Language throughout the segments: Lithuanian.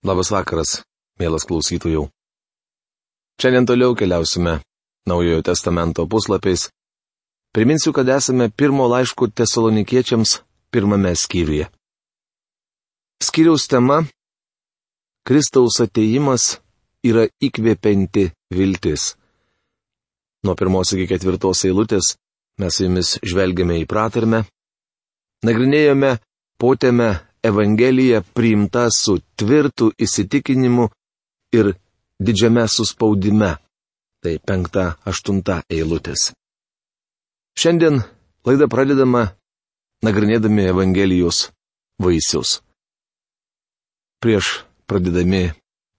Labas vakaras, mielas klausytojų. Šiandien toliau keliausime Naujojo testamento puslapiais. Priminsiu, kad esame pirmo laiško tesalonikiečiams pirmame skyriuje. Skyriaus tema - Kristaus ateimas yra įkvėpinti viltis. Nuo pirmos iki ketvirtos eilutės mes jumis žvelgiame į pratarmę, nagrinėjome potėme Evangelija priimta su tvirtu įsitikinimu ir didžiame suspaudime. Tai penkta, aštunta eilutės. Šiandien laida pradedama nagrinėdami Evangelijos vaisius. Prieš pradedami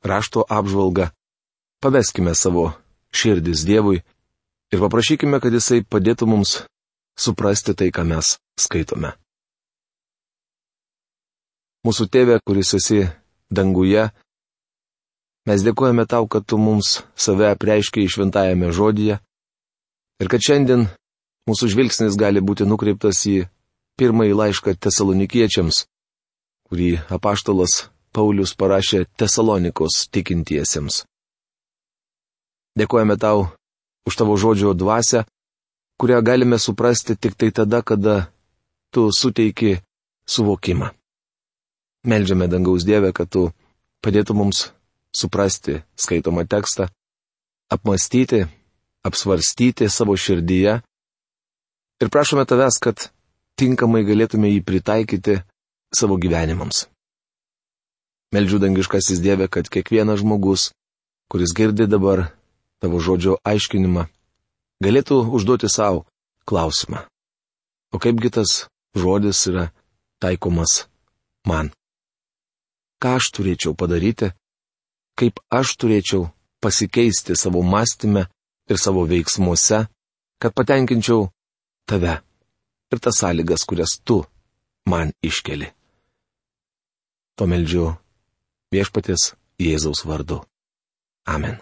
rašto apžvalgą, paveskime savo širdis Dievui ir paprašykime, kad Jisai padėtų mums suprasti tai, ką mes skaitome. Mūsų tėve, kuris esi danguje, mes dėkojame tau, kad tu mums save apreiškiai šventajame žodyje ir kad šiandien mūsų žvilgsnis gali būti nukreiptas į pirmąjį laišką tesalonikiečiams, kurį apaštalas Paulius parašė tesalonikos tikintiesiems. Dėkojame tau už tavo žodžio dvasę, kurią galime suprasti tik tai tada, kada tu suteiki suvokimą. Meldžiame dangaus Dievę, kad tu padėtų mums suprasti skaitomą tekstą, apmastyti, apsvarstyti savo širdyje ir prašome tavęs, kad tinkamai galėtume jį pritaikyti savo gyvenimams. Meldžiu dangiškasis Dieve, kad kiekvienas žmogus, kuris girdi dabar tavo žodžio aiškinimą, galėtų užduoti savo klausimą. O kaipgi tas žodis yra taikomas man? Ką aš turėčiau padaryti, kaip aš turėčiau pasikeisti savo mąstymę ir savo veiksmuose, kad patenkinčiau tave ir tas sąlygas, kurias tu man iškeli. To meldžiu viešpatės Jėzaus vardu. Amen.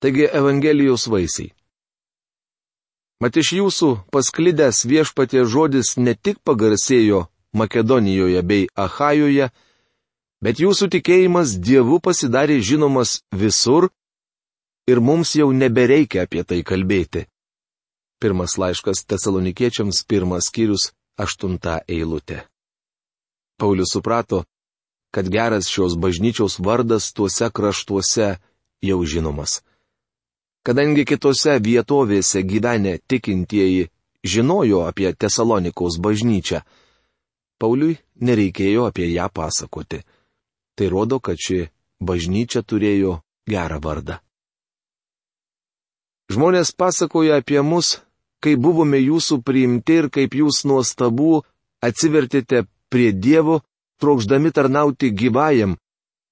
Taigi Evangelijos vaisiai. Mat iš jūsų pasklidęs viešpatie žodis ne tik pagarsėjo Makedonijoje bei Ahajoje, bet jūsų tikėjimas Dievu pasidarė žinomas visur ir mums jau nebereikia apie tai kalbėti. Pirmas laiškas tesalonikiečiams, pirmas skyrius, aštunta eilutė. Paulius suprato, kad geras šios bažnyčios vardas tuose kraštuose jau žinomas. Kadangi kitose vietovėse gyvenę tikintieji žinojo apie Tesalonikos bažnyčią, Pauliui nereikėjo apie ją pasakoti. Tai rodo, kad ši bažnyčia turėjo gerą vardą. Žmonės pasakoja apie mus, kai buvome jūsų priimti ir kaip jūs nuostabu atsivertėte prie Dievo, trokšdami tarnauti gyvajam,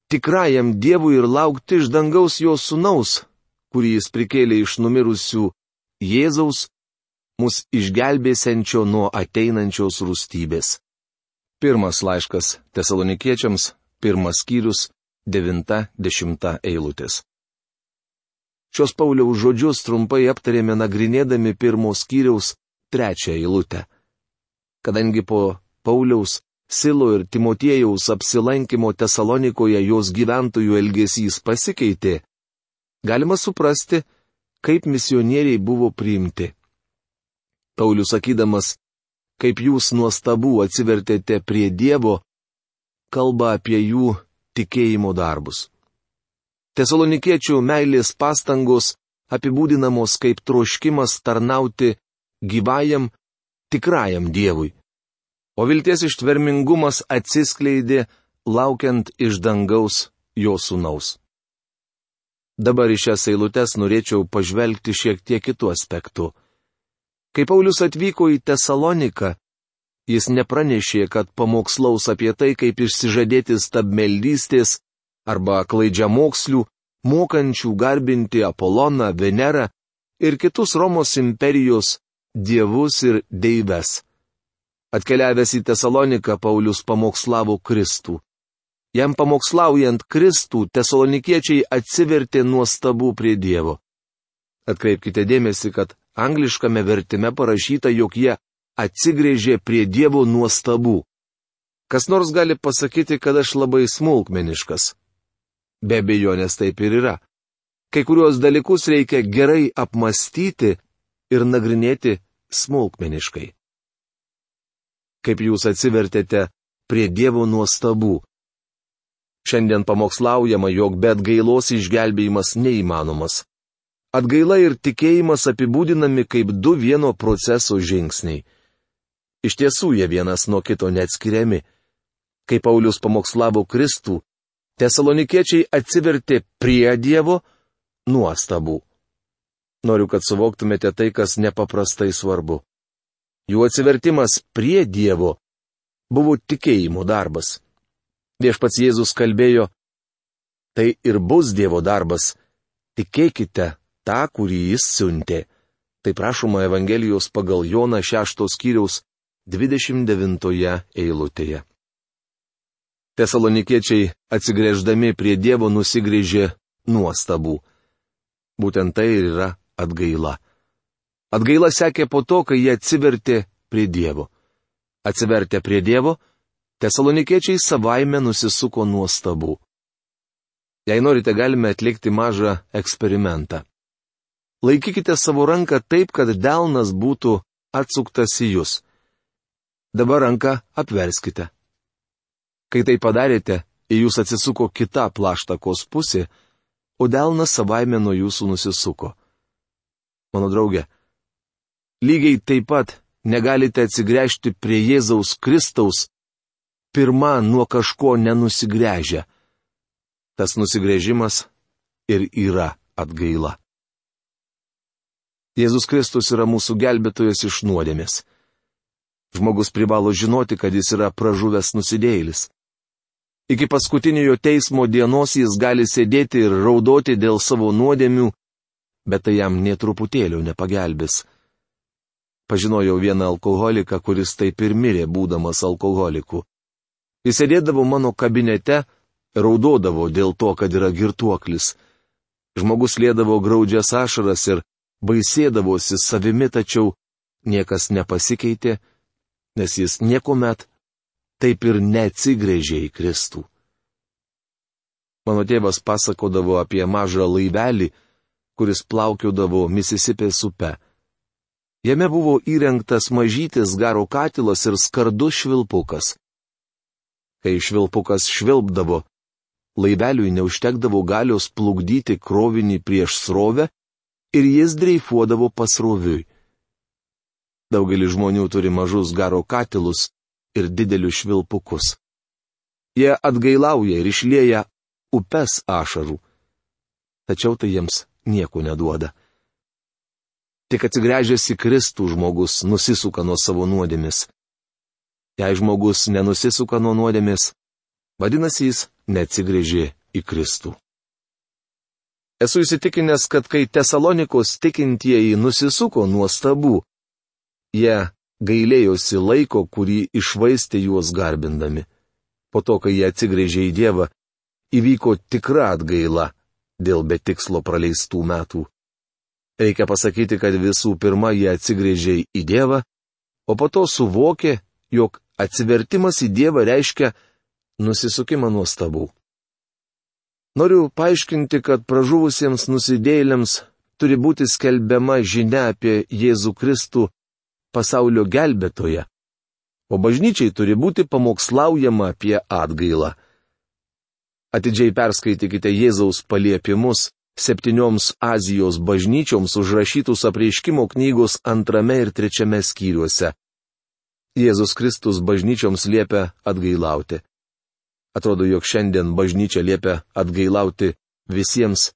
tikrajam Dievui ir laukti iš dangaus jo sunaus, kurį jis prikėlė iš numirusių Jėzaus, mus išgelbėsiančio nuo ateinančios rūstybės. Pirmas laiškas tesalonikiečiams, pirmas skyrius, devinta, dešimta eilutės. Šios Pauliaus žodžius trumpai aptarėme nagrinėdami pirmo skyriaus trečią eilutę. Kadangi po Pauliaus, Silo ir Timotiejaus apsilankimo Tesalonikoje jos gyventojų elgesys pasikeitė, galima suprasti, kaip misionieriai buvo priimti. Paulius sakydamas, kaip jūs nuostabu atsivertėte prie Dievo, kalba apie jų tikėjimo darbus. Tesalonikiečių meilės pastangos apibūdinamos kaip troškimas tarnauti gyvajam, tikrajam Dievui. O vilties ištvermingumas atsiskleidė, laukiant iš dangaus jo sunaus. Dabar iš šias eilutes norėčiau pažvelgti šiek tiek kitų aspektų. Kai Paulius atvyko į Tesaloniką, jis nepranešė, kad pamokslaus apie tai, kaip išsižadėti stabmeldystės arba klaidžia mokslių, mokančių garbinti Apoloną, Venerą ir kitus Romos imperijos dievus ir deives. Atkeliavęs į Tesaloniką, Paulius pamokslavo Kristų. Jam pamokslaujant Kristų, tesalonikiečiai atsivertė nuostabų prie Dievo. Atkreipkite dėmesį, kad angliškame vertime parašyta, jog jie atsigrėžė prie Dievo nuostabų. Kas nors gali pasakyti, kad aš labai smulkmeniškas. Be abejonės taip ir yra. Kai kuriuos dalykus reikia gerai apmastyti ir nagrinėti smulkmeniškai. Kaip jūs atsivertėte prie Dievo nuostabų. Šiandien pamokslaujama, jog be atgailos išgelbėjimas neįmanomas. Atgaila ir tikėjimas apibūdinami kaip du vieno proceso žingsniai. Iš tiesų jie vienas nuo kito neatskiriami. Kai Paulius pamokslavo Kristų, Tesalonikiečiai atsivertė prie Dievo nuostabų. Noriu, kad suvoktumėte tai, kas nepaprastai svarbu. Jų atsivertimas prie Dievo buvo tikėjimo darbas. Viešpats Jėzus kalbėjo, tai ir bus Dievo darbas. Tikėkite tą, kurį jis siuntė. Tai prašoma Evangelijos pagal Joną 6 skyriaus 29 eilutėje. Tesalonikiečiai atsigrėždami prie Dievo nusigrėžė nuostabų. Būtent tai ir yra atgaila. Atgaila sekė po to, kai jie atsivertė prie Dievo. Atsivertę prie Dievo, tesalonikiečiai savaime nusisuko nuostabų. Jei norite, galime atlikti mažą eksperimentą. Laikykite savo ranką taip, kad delnas būtų atsuktas į jūs. Dabar ranką apverskite. Kai tai padarėte, į jūs atsisuko kita plaštakos pusė, o delnas savaime nuo jūsų nusisuko. Mano draugė, lygiai taip pat negalite atsigręžti prie Jėzaus Kristaus, pirmą nuo kažko nenusigręžę. Tas nusigrėžimas ir yra atgaila. Jėzus Kristus yra mūsų gelbėtojas iš nuodėmės. Žmogus privalo žinoti, kad jis yra pražuvęs nusidėjėlis. Iki paskutiniojo teismo dienos jis gali sėdėti ir raudoti dėl savo nuodėmių, bet tai jam netruputėlių nepagelbės. Pažinojau vieną alkoholiką, kuris taip ir mirė, būdamas alkoholiku. Jis sėdėdavo mano kabinete, raudodavo dėl to, kad yra girtuoklis. Žmogus lėdavo graudžias ašaras ir baisėdavosi savimi, tačiau niekas nepasikeitė, nes jis niekuomet taip ir neatsigrėžė į Kristų. Mano tėvas pasakodavo apie mažą laivelį, kuris plaukiodavo Misisipės upe. Jame buvo įrengtas mažytis garo katilas ir skardus švilpukas. Kai švilpukas švilpdavo, laiveliui neužtekdavo galios plukdyti krovinį prieš srovę ir jis dreifuodavo pasroviui. Daugelis žmonių turi mažus garo katilus, ir didelius švilpukus. Jie atgailauja ir išlieja upes ašarų. Tačiau tai jiems nieko neduoda. Tik atsigręžęs į Kristų žmogus nusisuka nuo savo nuodėmis. Jei žmogus nenusisuka nuo nuodėmis, vadinasi jis neatsigrėžė į Kristų. Esu įsitikinęs, kad kai Tesalonikos tikintieji nusisuko nuo stabų, jie gailėjosi laiko, kurį išvaistė juos garbindami. Po to, kai jie atsigrėžė į Dievą, įvyko tikra atgaila dėl betikslo praleistų metų. Reikia pasakyti, kad visų pirma jie atsigrėžė į Dievą, o po to suvokė, jog atsivertimas į Dievą reiškia nusisukimą nuo stabų. Noriu paaiškinti, kad pražuvusiems nusidėjėliams turi būti skelbiama žinia apie Jėzų Kristų pasaulio gelbėtoje, o bažnyčiai turi būti pamokslaujama apie atgailą. Atidžiai perskaitykite Jėzaus paliepimus septynioms Azijos bažnyčioms užrašytus apreiškimo knygos antrame ir trečiame skyriuose. Jėzus Kristus bažnyčioms liepia atgailauti. Atrodo, jog šiandien bažnyčia liepia atgailauti visiems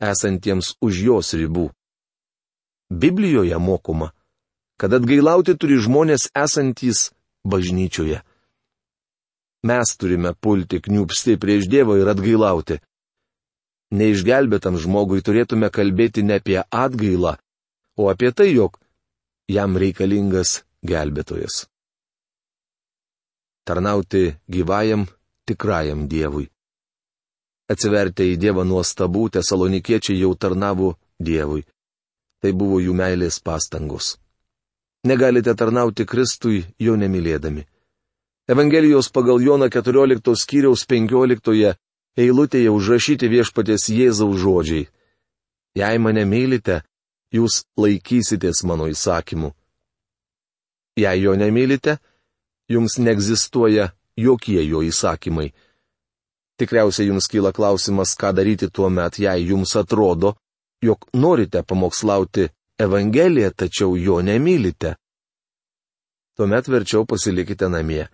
esantiems už jos ribų. Biblijoje mokoma, kad atgailauti turi žmonės esantys bažnyčioje. Mes turime pulti kniupsti prieš Dievą ir atgailauti. Neišgelbėtam žmogui turėtume kalbėti ne apie atgailą, o apie tai, jog jam reikalingas gelbėtojas. Tarnauti gyvajam, tikrajam Dievui. Atsivertę į Dievą nuostabų, tesalonikiečiai jau tarnavo Dievui. Tai buvo jų meilės pastangos. Negalite tarnauti Kristui jo nemylėdami. Evangelijos pagal Joną 14 skyriaus 15 eilutėje užrašyti viešpatės Jėzaus žodžiai. Jei mane mylite, jūs laikysitės mano įsakymų. Jei jo nemylite, jums neegzistuoja jokie jo įsakymai. Tikriausiai jums kyla klausimas, ką daryti tuo met, jei jums atrodo, jog norite pamokslauti Evangeliją, tačiau jo nemylite. Tuomet verčiau pasilikite namie.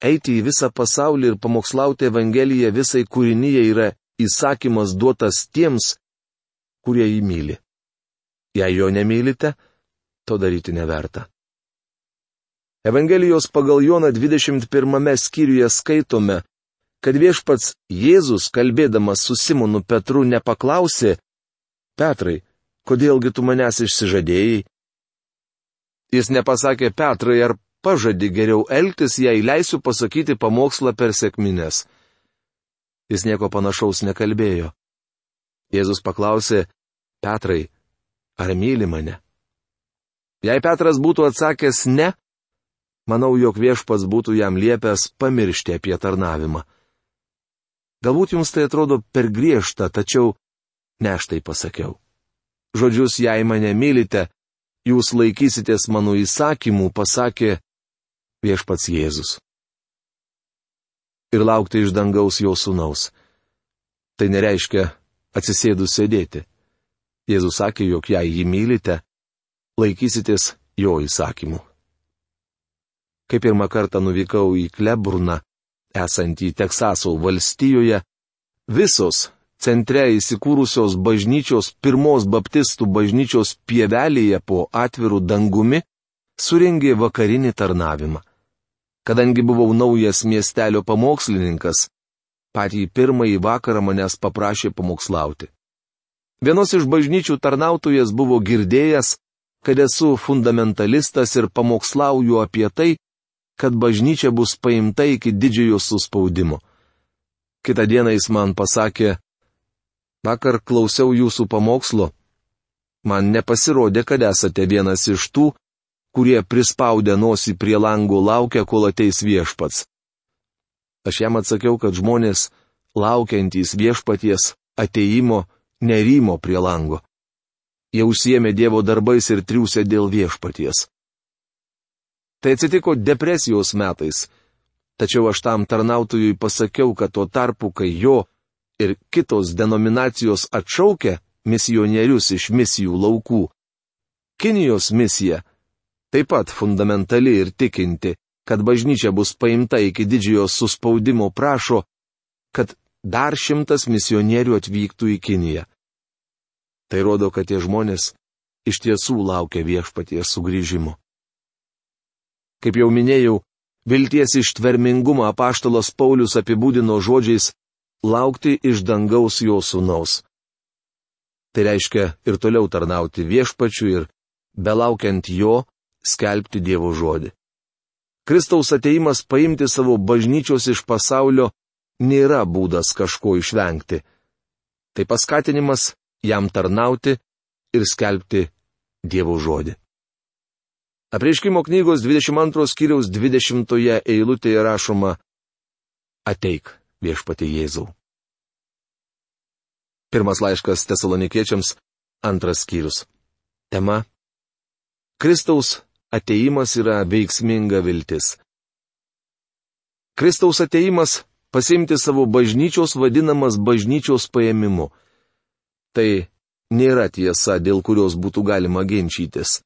Eiti į visą pasaulį ir pamokslauti Evangeliją visai kūrinyje yra įsakymas duotas tiems, kurie jį myli. Jei jo nemylite, to daryti neverta. Evangelijos pagal Joną 21 skyriuje skaitome, kad viešpats Jėzus, kalbėdamas su Simonu Petru, nepaklausė, Petrai, kodėlgi tu manęs išsižadėjai? Jis nepasakė Petrai, ar pažadi geriau elgtis, jei leisiu pasakyti pamokslą per sėkmines. Jis nieko panašaus nekalbėjo. Jėzus paklausė, Petrai, ar myli mane? Jei Petras būtų atsakęs ne, manau, jog viešpats būtų jam liepęs pamiršti apie tarnavimą. Galbūt jums tai atrodo per griežta, tačiau ne aš tai pasakiau. Žodžius, jei mane mylite, jūs laikysitės mano įsakymų, pasakė viešpats Jėzus. Ir laukti iš dangaus jo sunaus. Tai nereiškia atsisėdus sėdėti. Jėzus sakė, jog jei jį mylite, laikysitės jo įsakymų. Kai pirmą kartą nuvykau į Kleburną, esantį Teksaso valstijoje, visos centre įsikūrusios bažnyčios pirmos baptistų bažnyčios pievelėje po atvirų dangumi suringė vakarinį tarnavimą. Kadangi buvau naujas miestelio pamokslininkas, patį pirmąjį vakarą manęs paprašė pamokslauti. Vienos iš bažnyčių tarnautojas buvo girdėjęs, kad esu fundamentalistas ir pamokslauju apie tai, kad bažnyčia bus paimta iki didžiojo suspaudimo. Kita diena jis man pasakė, vakar klausiau jūsų pamokslo. Man nepasirodė, kad esate vienas iš tų, kurie prispaudę nosį prie lango laukia, kol ateis viešpats. Aš jam atsakiau, kad žmonės laukiantys viešpaties ateimo nerymo prie lango. Jie užsiemė Dievo darbais ir triūsė dėl viešpaties. Tai atsitiko depresijos metais. Tačiau aš tam tarnautojui pasakiau, kad tuo tarpu, kai jo ir kitos denominacijos atšaukia misionierius iš misijų laukų, Kinijos misija taip pat fundamentali ir tikinti, kad bažnyčia bus paimta iki didžiojo suspaudimo prašo, kad dar šimtas misionierių atvyktų į Kiniją. Tai rodo, kad tie žmonės iš tiesų laukia viešpaties sugrįžimo. Kaip jau minėjau, vilties ištvermingumą apaštalas Paulius apibūdino žodžiais laukti iš dangaus jo sūnaus. Tai reiškia ir toliau tarnauti viešpačiu ir, belaukiant jo, skelbti Dievo žodį. Kristaus ateimas paimti savo bažnyčios iš pasaulio nėra būdas kažko išvengti. Tai paskatinimas jam tarnauti ir skelbti Dievo žodį. Apreiškimo knygos 22 skyriaus 20 eilutėje rašoma Ateik, viešpati Jėzau. Pirmas laiškas tesalonikiečiams, antras skyrius. Tema. Kristaus ateimas yra veiksminga viltis. Kristaus ateimas pasimti savo bažnyčios vadinamas bažnyčios paėmimu. Tai nėra tiesa, dėl kurios būtų galima ginčytis.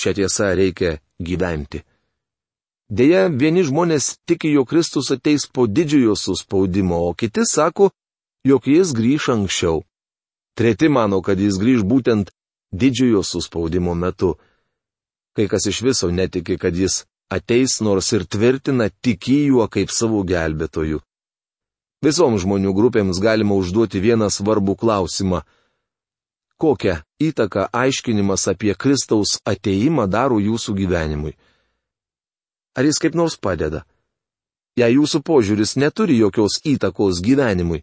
Šią tiesą reikia gyventi. Deja, vieni žmonės tiki, jog Kristus ateis po didžiojo suspaudimo, o kiti sako, jog jis grįž anksčiau. Treti mano, kad jis grįž būtent didžiojo suspaudimo metu. Kai kas iš viso netiki, kad jis ateis nors ir tvirtina tiki juo kaip savo gelbėtoju. Visoms žmonių grupėms galima užduoti vieną svarbų klausimą kokią įtaką aiškinimas apie Kristaus ateimą daro jūsų gyvenimui. Ar jis kaip nors padeda? Jei jūsų požiūris neturi jokios įtakos gyvenimui,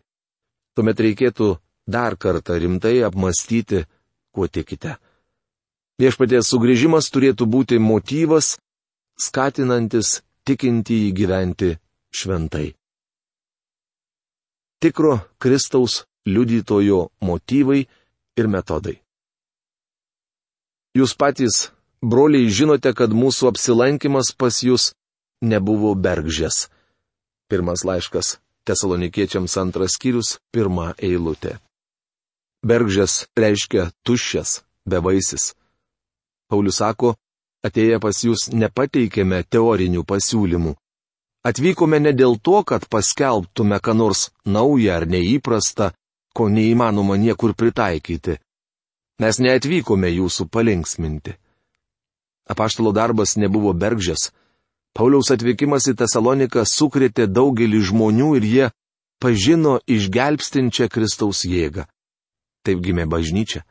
tuomet reikėtų dar kartą rimtai apmastyti, kuo tikite. Viešpaties sugrįžimas turėtų būti motyvas, skatinantis tikintįjį gyventi šventai. Tikro Kristaus liudytojo motyvai ir metodai. Jūs patys, broliai, žinote, kad mūsų apsilankimas pas jūs nebuvo bergžės. Pirmas laiškas Tesalonikiečiams antras skyrius, pirmą eilutę. Bergžės reiškia tuščias, bevaisis. Paulius sako, atėję pas jūs nepateikėme teorinių pasiūlymų. Atvykome ne dėl to, kad paskelbtume ką nors naują ar neįprastą, ko neįmanoma niekur pritaikyti. Mes neatvykome jūsų palinksminti. Apaštalo darbas nebuvo bergžės, Pauliaus atvykimas į Tesaloniką sukrėtė daugelį žmonių ir jie pažino išgelbstinčią Kristaus jėgą. Taip gimė bažnyčia.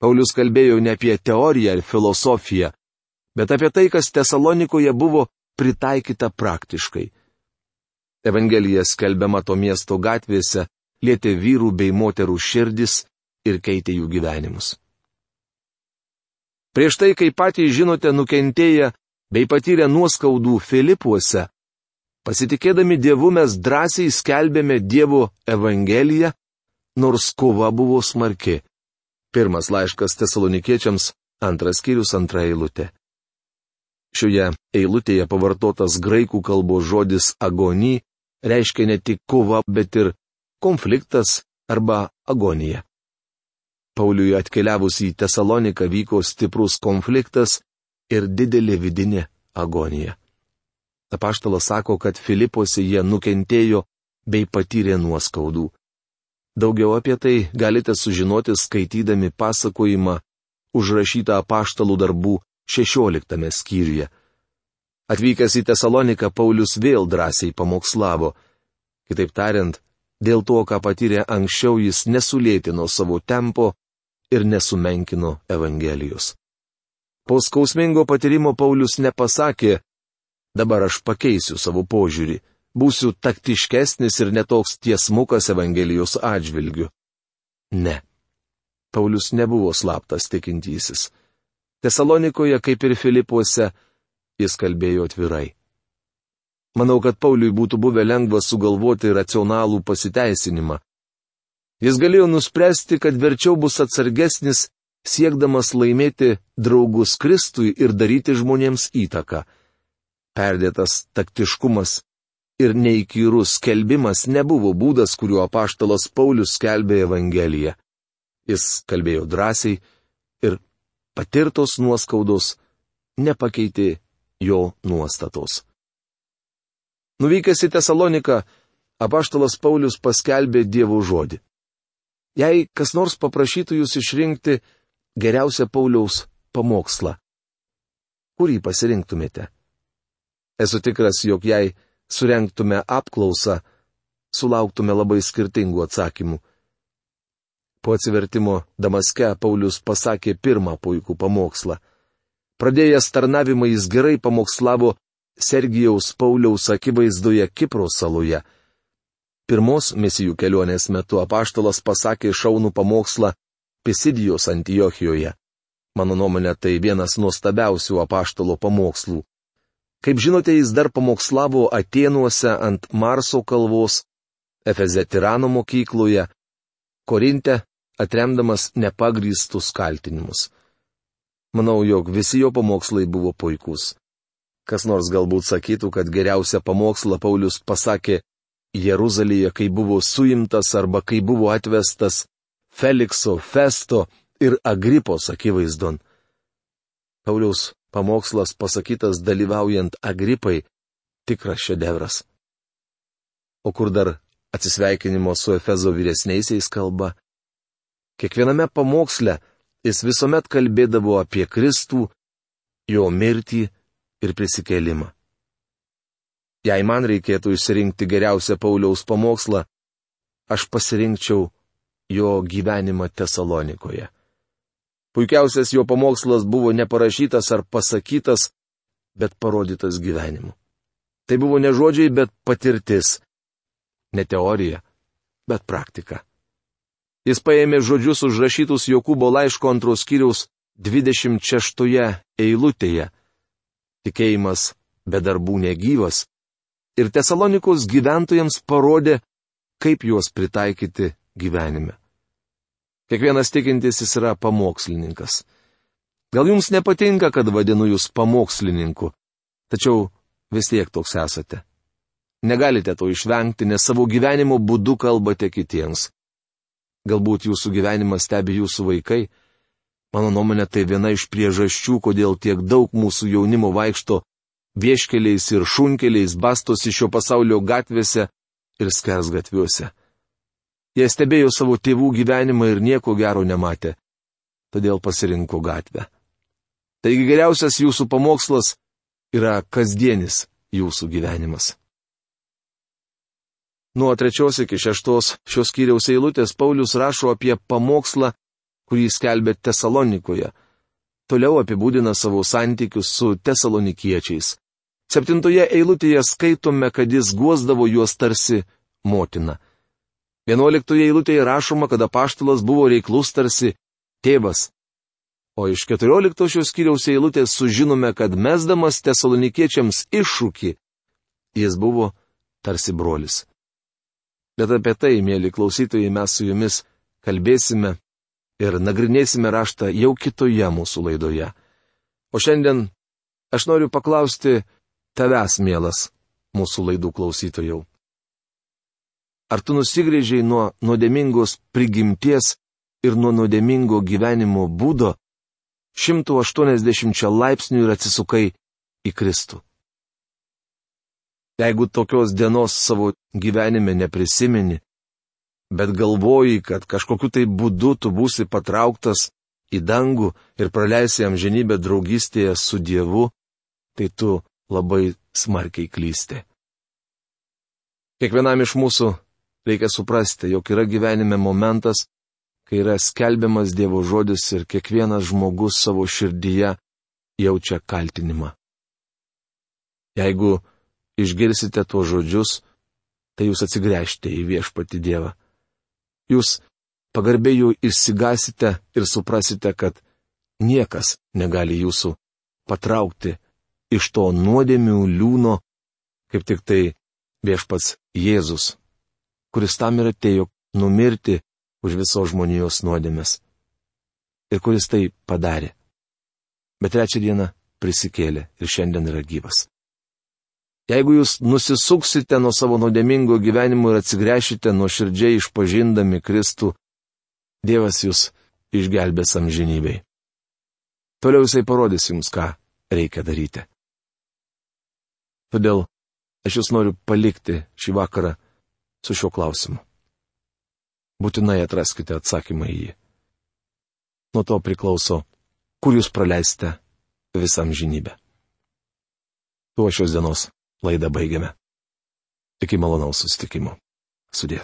Paulius kalbėjo ne apie teoriją ar filosofiją, bet apie tai, kas Tesalonikoje buvo pritaikyta praktiškai. Evangelija skelbiama to miesto gatvėse, lietė vyrų bei moterų širdis ir keitė jų gyvenimus. Prieš tai, kaip patys žinote, nukentėję bei patyrę nuoskaudų Filipuose, pasitikėdami Dievu mes drąsiai skelbėme Dievo Evangeliją, nors kova buvo smarki. Pirmas laiškas tesalonikiečiams, antras skyrius, antra eilutė. Šioje eilutėje pavartotas graikų kalbos žodis agony reiškia ne tik kova, bet ir konfliktas arba agonija. Pauliui atkeliavus į Tesaloniką vyko stiprus konfliktas ir didelė vidinė agonija. Apaštalas sako, kad Filipuose jie nukentėjo bei patyrė nuoskaudų. Daugiau apie tai galite sužinoti skaitydami pasakojimą užrašytą apaštalų darbų 16 skyriuje. Atvykęs į Tesaloniką, Paulius vėl drąsiai pamokslavo. Kitaip tariant, dėl to, ką patyrė anksčiau, jis nesulėtino savo tempo ir nesumenkino Evangelijos. Po skausmingo patyrimo Paulius nepasakė, dabar aš pakeisiu savo požiūrį, būsiu taktiškesnis ir netoks tiesmukas Evangelijos atžvilgiu. Ne. Paulius nebuvo slaptas tikintysis. Tesalonikoje, kaip ir Filipuose, jis kalbėjo atvirai. Manau, kad Pauliui būtų buvę lengva sugalvoti racionalų pasiteisinimą. Jis galėjo nuspręsti, kad verčiau bus atsargesnis siekdamas laimėti draugus Kristui ir daryti žmonėms įtaką. Perdėtas taktiškumas ir neįkyrus skelbimas nebuvo būdas, kuriuo apaštalas Paulius skelbė Evangeliją. Jis kalbėjo drąsiai ir patirtos nuoskaudos nepakeitė jo nuostatos. Nuvykęs į Tesaloniką, apaštalas Paulius paskelbė Dievo žodį. Jei kas nors paprašytų jūs išrinkti geriausią Pauliaus pamokslą. Kurį pasirinktumėte? Esu tikras, jog jei surenktume apklausą, sulauktume labai skirtingų atsakymų. Po atsivertimo Damaske Paulius pasakė pirmą puikų pamokslą. Pradėjęs tarnavimą jis gerai pamokslavo Sergijaus Pauliaus akivaizdoje Kipro saloje. Pirmos misijų kelionės metu apaštalas pasakė šaunų pamokslą Pisidijos Antijochijoje. Mano nuomonė, tai vienas nuostabiausių apaštalo pamokslų. Kaip žinote, jis dar pamokslavo Atenuose ant Marso kalvos, Efeze Tirano mokykloje, Korinte, atremdamas nepagrįstus kaltinimus. Manau, jog visi jo pamokslai buvo puikūs. Kas nors galbūt sakytų, kad geriausią pamokslą Paulius pasakė Jeruzalėje, kai buvo suimtas arba kai buvo atvestas Felikso, Festo ir Agripos akivaizdon. Pauliaus pamokslas pasakytas dalyvaujant Agripai - tikras šedevras. O kur dar atsisveikinimo su Efezo vyresniaisiais kalba? Kiekviename pamoksle jis visuomet kalbėdavo apie Kristų, jo mirtį ir prisikėlimą. Jei man reikėtų išsirinkti geriausią Pauliaus pamokslą, aš pasirinkčiau jo gyvenimą Tesalonikoje. Puikiausias jo pamokslas buvo neparašytas ar pasakytas, bet parodytas gyvenimu. Tai buvo ne žodžiai, bet patirtis. Ne teorija, bet praktika. Jis paėmė žodžius užrašytus Jokūbo laiško antros kiriaus 26 eilutėje. Tikėjimas be darbų negyvas. Ir Tesalonikos gyventojams parodė, kaip juos pritaikyti gyvenime. Kiekvienas tikintis yra pamokslininkas. Gal jums nepatinka, kad vadinu jūs pamokslininku, tačiau vis tiek toks esate. Negalite to išvengti, nes savo gyvenimo būdu kalbate kitiems. Galbūt jūsų gyvenimą stebi jūsų vaikai. Mano nuomonė tai viena iš priežasčių, kodėl tiek daug mūsų jaunimo vaikšto vieškeliais ir šunkeliais bastosi šio pasaulio gatvėse ir skers gatviuose. Jie stebėjo savo tėvų gyvenimą ir nieko gero nematė. Todėl pasirinko gatvę. Taigi geriausias jūsų pamokslas yra kasdienis jūsų gyvenimas. Nuo trečios iki šeštos šios kiriaus eilutės Paulius rašo apie pamokslą, kurį skelbė Tesalonikoje. Toliau apibūdina savo santykius su tesalonikiečiais. Septintoje eilutėje skaitome, kad jis guosdavo juos tarsi motina. Vienuoliktoje eilutėje rašoma, kad apaštalas buvo reiklus tarsi tėvas. O iš keturioliktosios kiriaus eilutės sužinome, kad mesdamas tesalonikiečiams iššūkį, jis buvo tarsi brolis. Bet apie tai, mėly klausytojai, mes su jumis kalbėsime ir nagrinėsime raštą jau kitoje mūsų laidoje. O šiandien aš noriu paklausti tavęs, mielas, mūsų laidų klausytojų. Ar tu nusigrėžiai nuo nuodėmingos prigimties ir nuo nuodėmingo gyvenimo būdo, 180 laipsnių ir atsisukai į Kristų. Jeigu tokios dienos savo gyvenime neprisimeni, bet galvoji, kad kažkokiu tai būdu tu būsi patrauktas į dangų ir praleisi amžinybę draugystėje su Dievu, tai tu labai smarkiai klysti. Kiekvienam iš mūsų reikia suprasti, jog yra gyvenime momentas, kai yra skelbiamas Dievo žodis ir kiekvienas žmogus savo širdyje jaučia kaltinimą. Jeigu išgirsite tuos žodžius, tai jūs atsigręžte į viešpati Dievą. Jūs pagarbiai jų išsigasite ir suprasite, kad niekas negali jūsų patraukti iš to nuodėmių liūno, kaip tik tai viešpats Jėzus, kuris tam ir atėjo numirti už visos žmonijos nuodėmes. Ir kuris tai padarė. Bet trečią dieną prisikėlė ir šiandien yra gyvas. Jeigu jūs nusisuksite nuo savo nuodėmingo gyvenimo ir atsigręšite nuo širdžiai išpažindami Kristų, Dievas jūs išgelbės amžinybei. Toliau jisai parodys jums, ką reikia daryti. Todėl aš jūs noriu palikti šį vakarą su šiuo klausimu būtinai atraskite atsakymą į jį. Nuo to priklauso, kur jūs praleisite visam žinybę. Tuo šios dienos laidą baigiame. Iki malonaus susitikimo. Sudė.